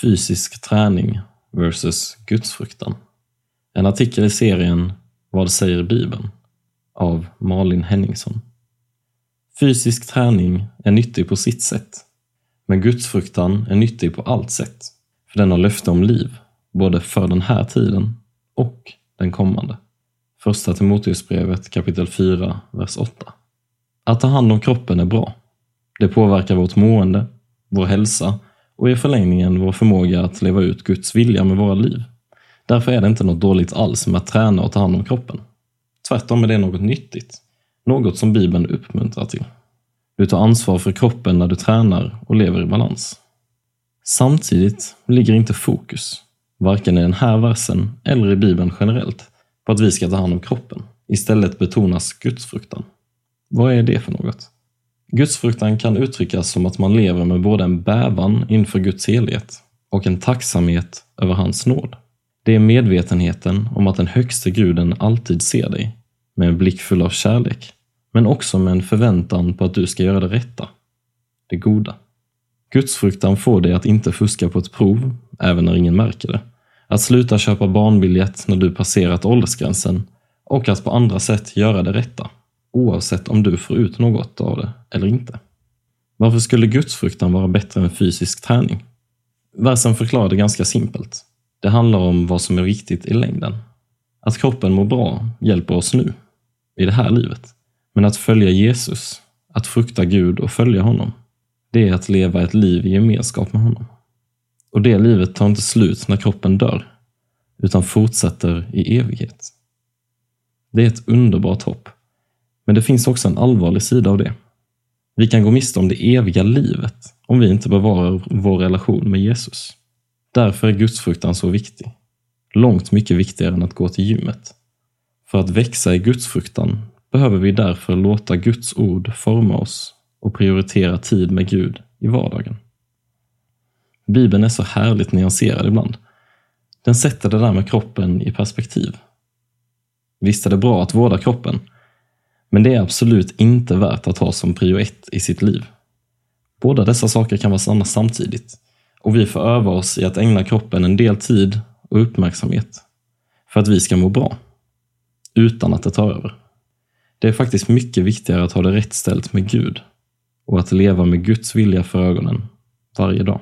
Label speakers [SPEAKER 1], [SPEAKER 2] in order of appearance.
[SPEAKER 1] Fysisk träning versus gudsfruktan. En artikel i serien Vad säger Bibeln? av Malin Henningsson. Fysisk träning är nyttig på sitt sätt, men gudsfruktan är nyttig på allt sätt, för den har löfte om liv, både för den här tiden och den kommande. Första Timoteusbrevet kapitel 4, vers 8. Att ta hand om kroppen är bra. Det påverkar vårt mående, vår hälsa och i förlängningen vår förmåga att leva ut Guds vilja med våra liv. Därför är det inte något dåligt alls med att träna och ta hand om kroppen. Tvärtom är det något nyttigt. Något som Bibeln uppmuntrar till. Du tar ansvar för kroppen när du tränar och lever i balans. Samtidigt ligger inte fokus, varken i den här versen eller i Bibeln generellt, på att vi ska ta hand om kroppen. Istället betonas gudsfruktan. Vad är det för något? Gudsfruktan kan uttryckas som att man lever med både en bävan inför Guds helhet och en tacksamhet över hans nåd. Det är medvetenheten om att den högste guden alltid ser dig, med en blick full av kärlek, men också med en förväntan på att du ska göra det rätta, det goda. Gudsfruktan får dig att inte fuska på ett prov, även när ingen märker det, att sluta köpa barnbiljett när du passerat åldersgränsen och att på andra sätt göra det rätta, oavsett om du får ut något av det eller inte. Varför skulle gudsfruktan vara bättre än fysisk träning? Versen förklarar det ganska simpelt. Det handlar om vad som är viktigt i längden. Att kroppen mår bra hjälper oss nu, i det här livet. Men att följa Jesus, att frukta Gud och följa honom, det är att leva ett liv i gemenskap med honom. Och det livet tar inte slut när kroppen dör, utan fortsätter i evighet. Det är ett underbart hopp. Men det finns också en allvarlig sida av det. Vi kan gå miste om det eviga livet om vi inte bevarar vår relation med Jesus. Därför är gudsfruktan så viktig. Långt mycket viktigare än att gå till gymmet. För att växa i gudsfruktan behöver vi därför låta Guds ord forma oss och prioritera tid med Gud i vardagen. Bibeln är så härligt nyanserad ibland. Den sätter det där med kroppen i perspektiv. Visst är det bra att vårda kroppen, men det är absolut inte värt att ha som prio ett i sitt liv. Båda dessa saker kan vara sanna samtidigt och vi får öva oss i att ägna kroppen en del tid och uppmärksamhet för att vi ska må bra, utan att det tar över. Det är faktiskt mycket viktigare att ha det rätt ställt med Gud och att leva med Guds vilja för ögonen varje dag.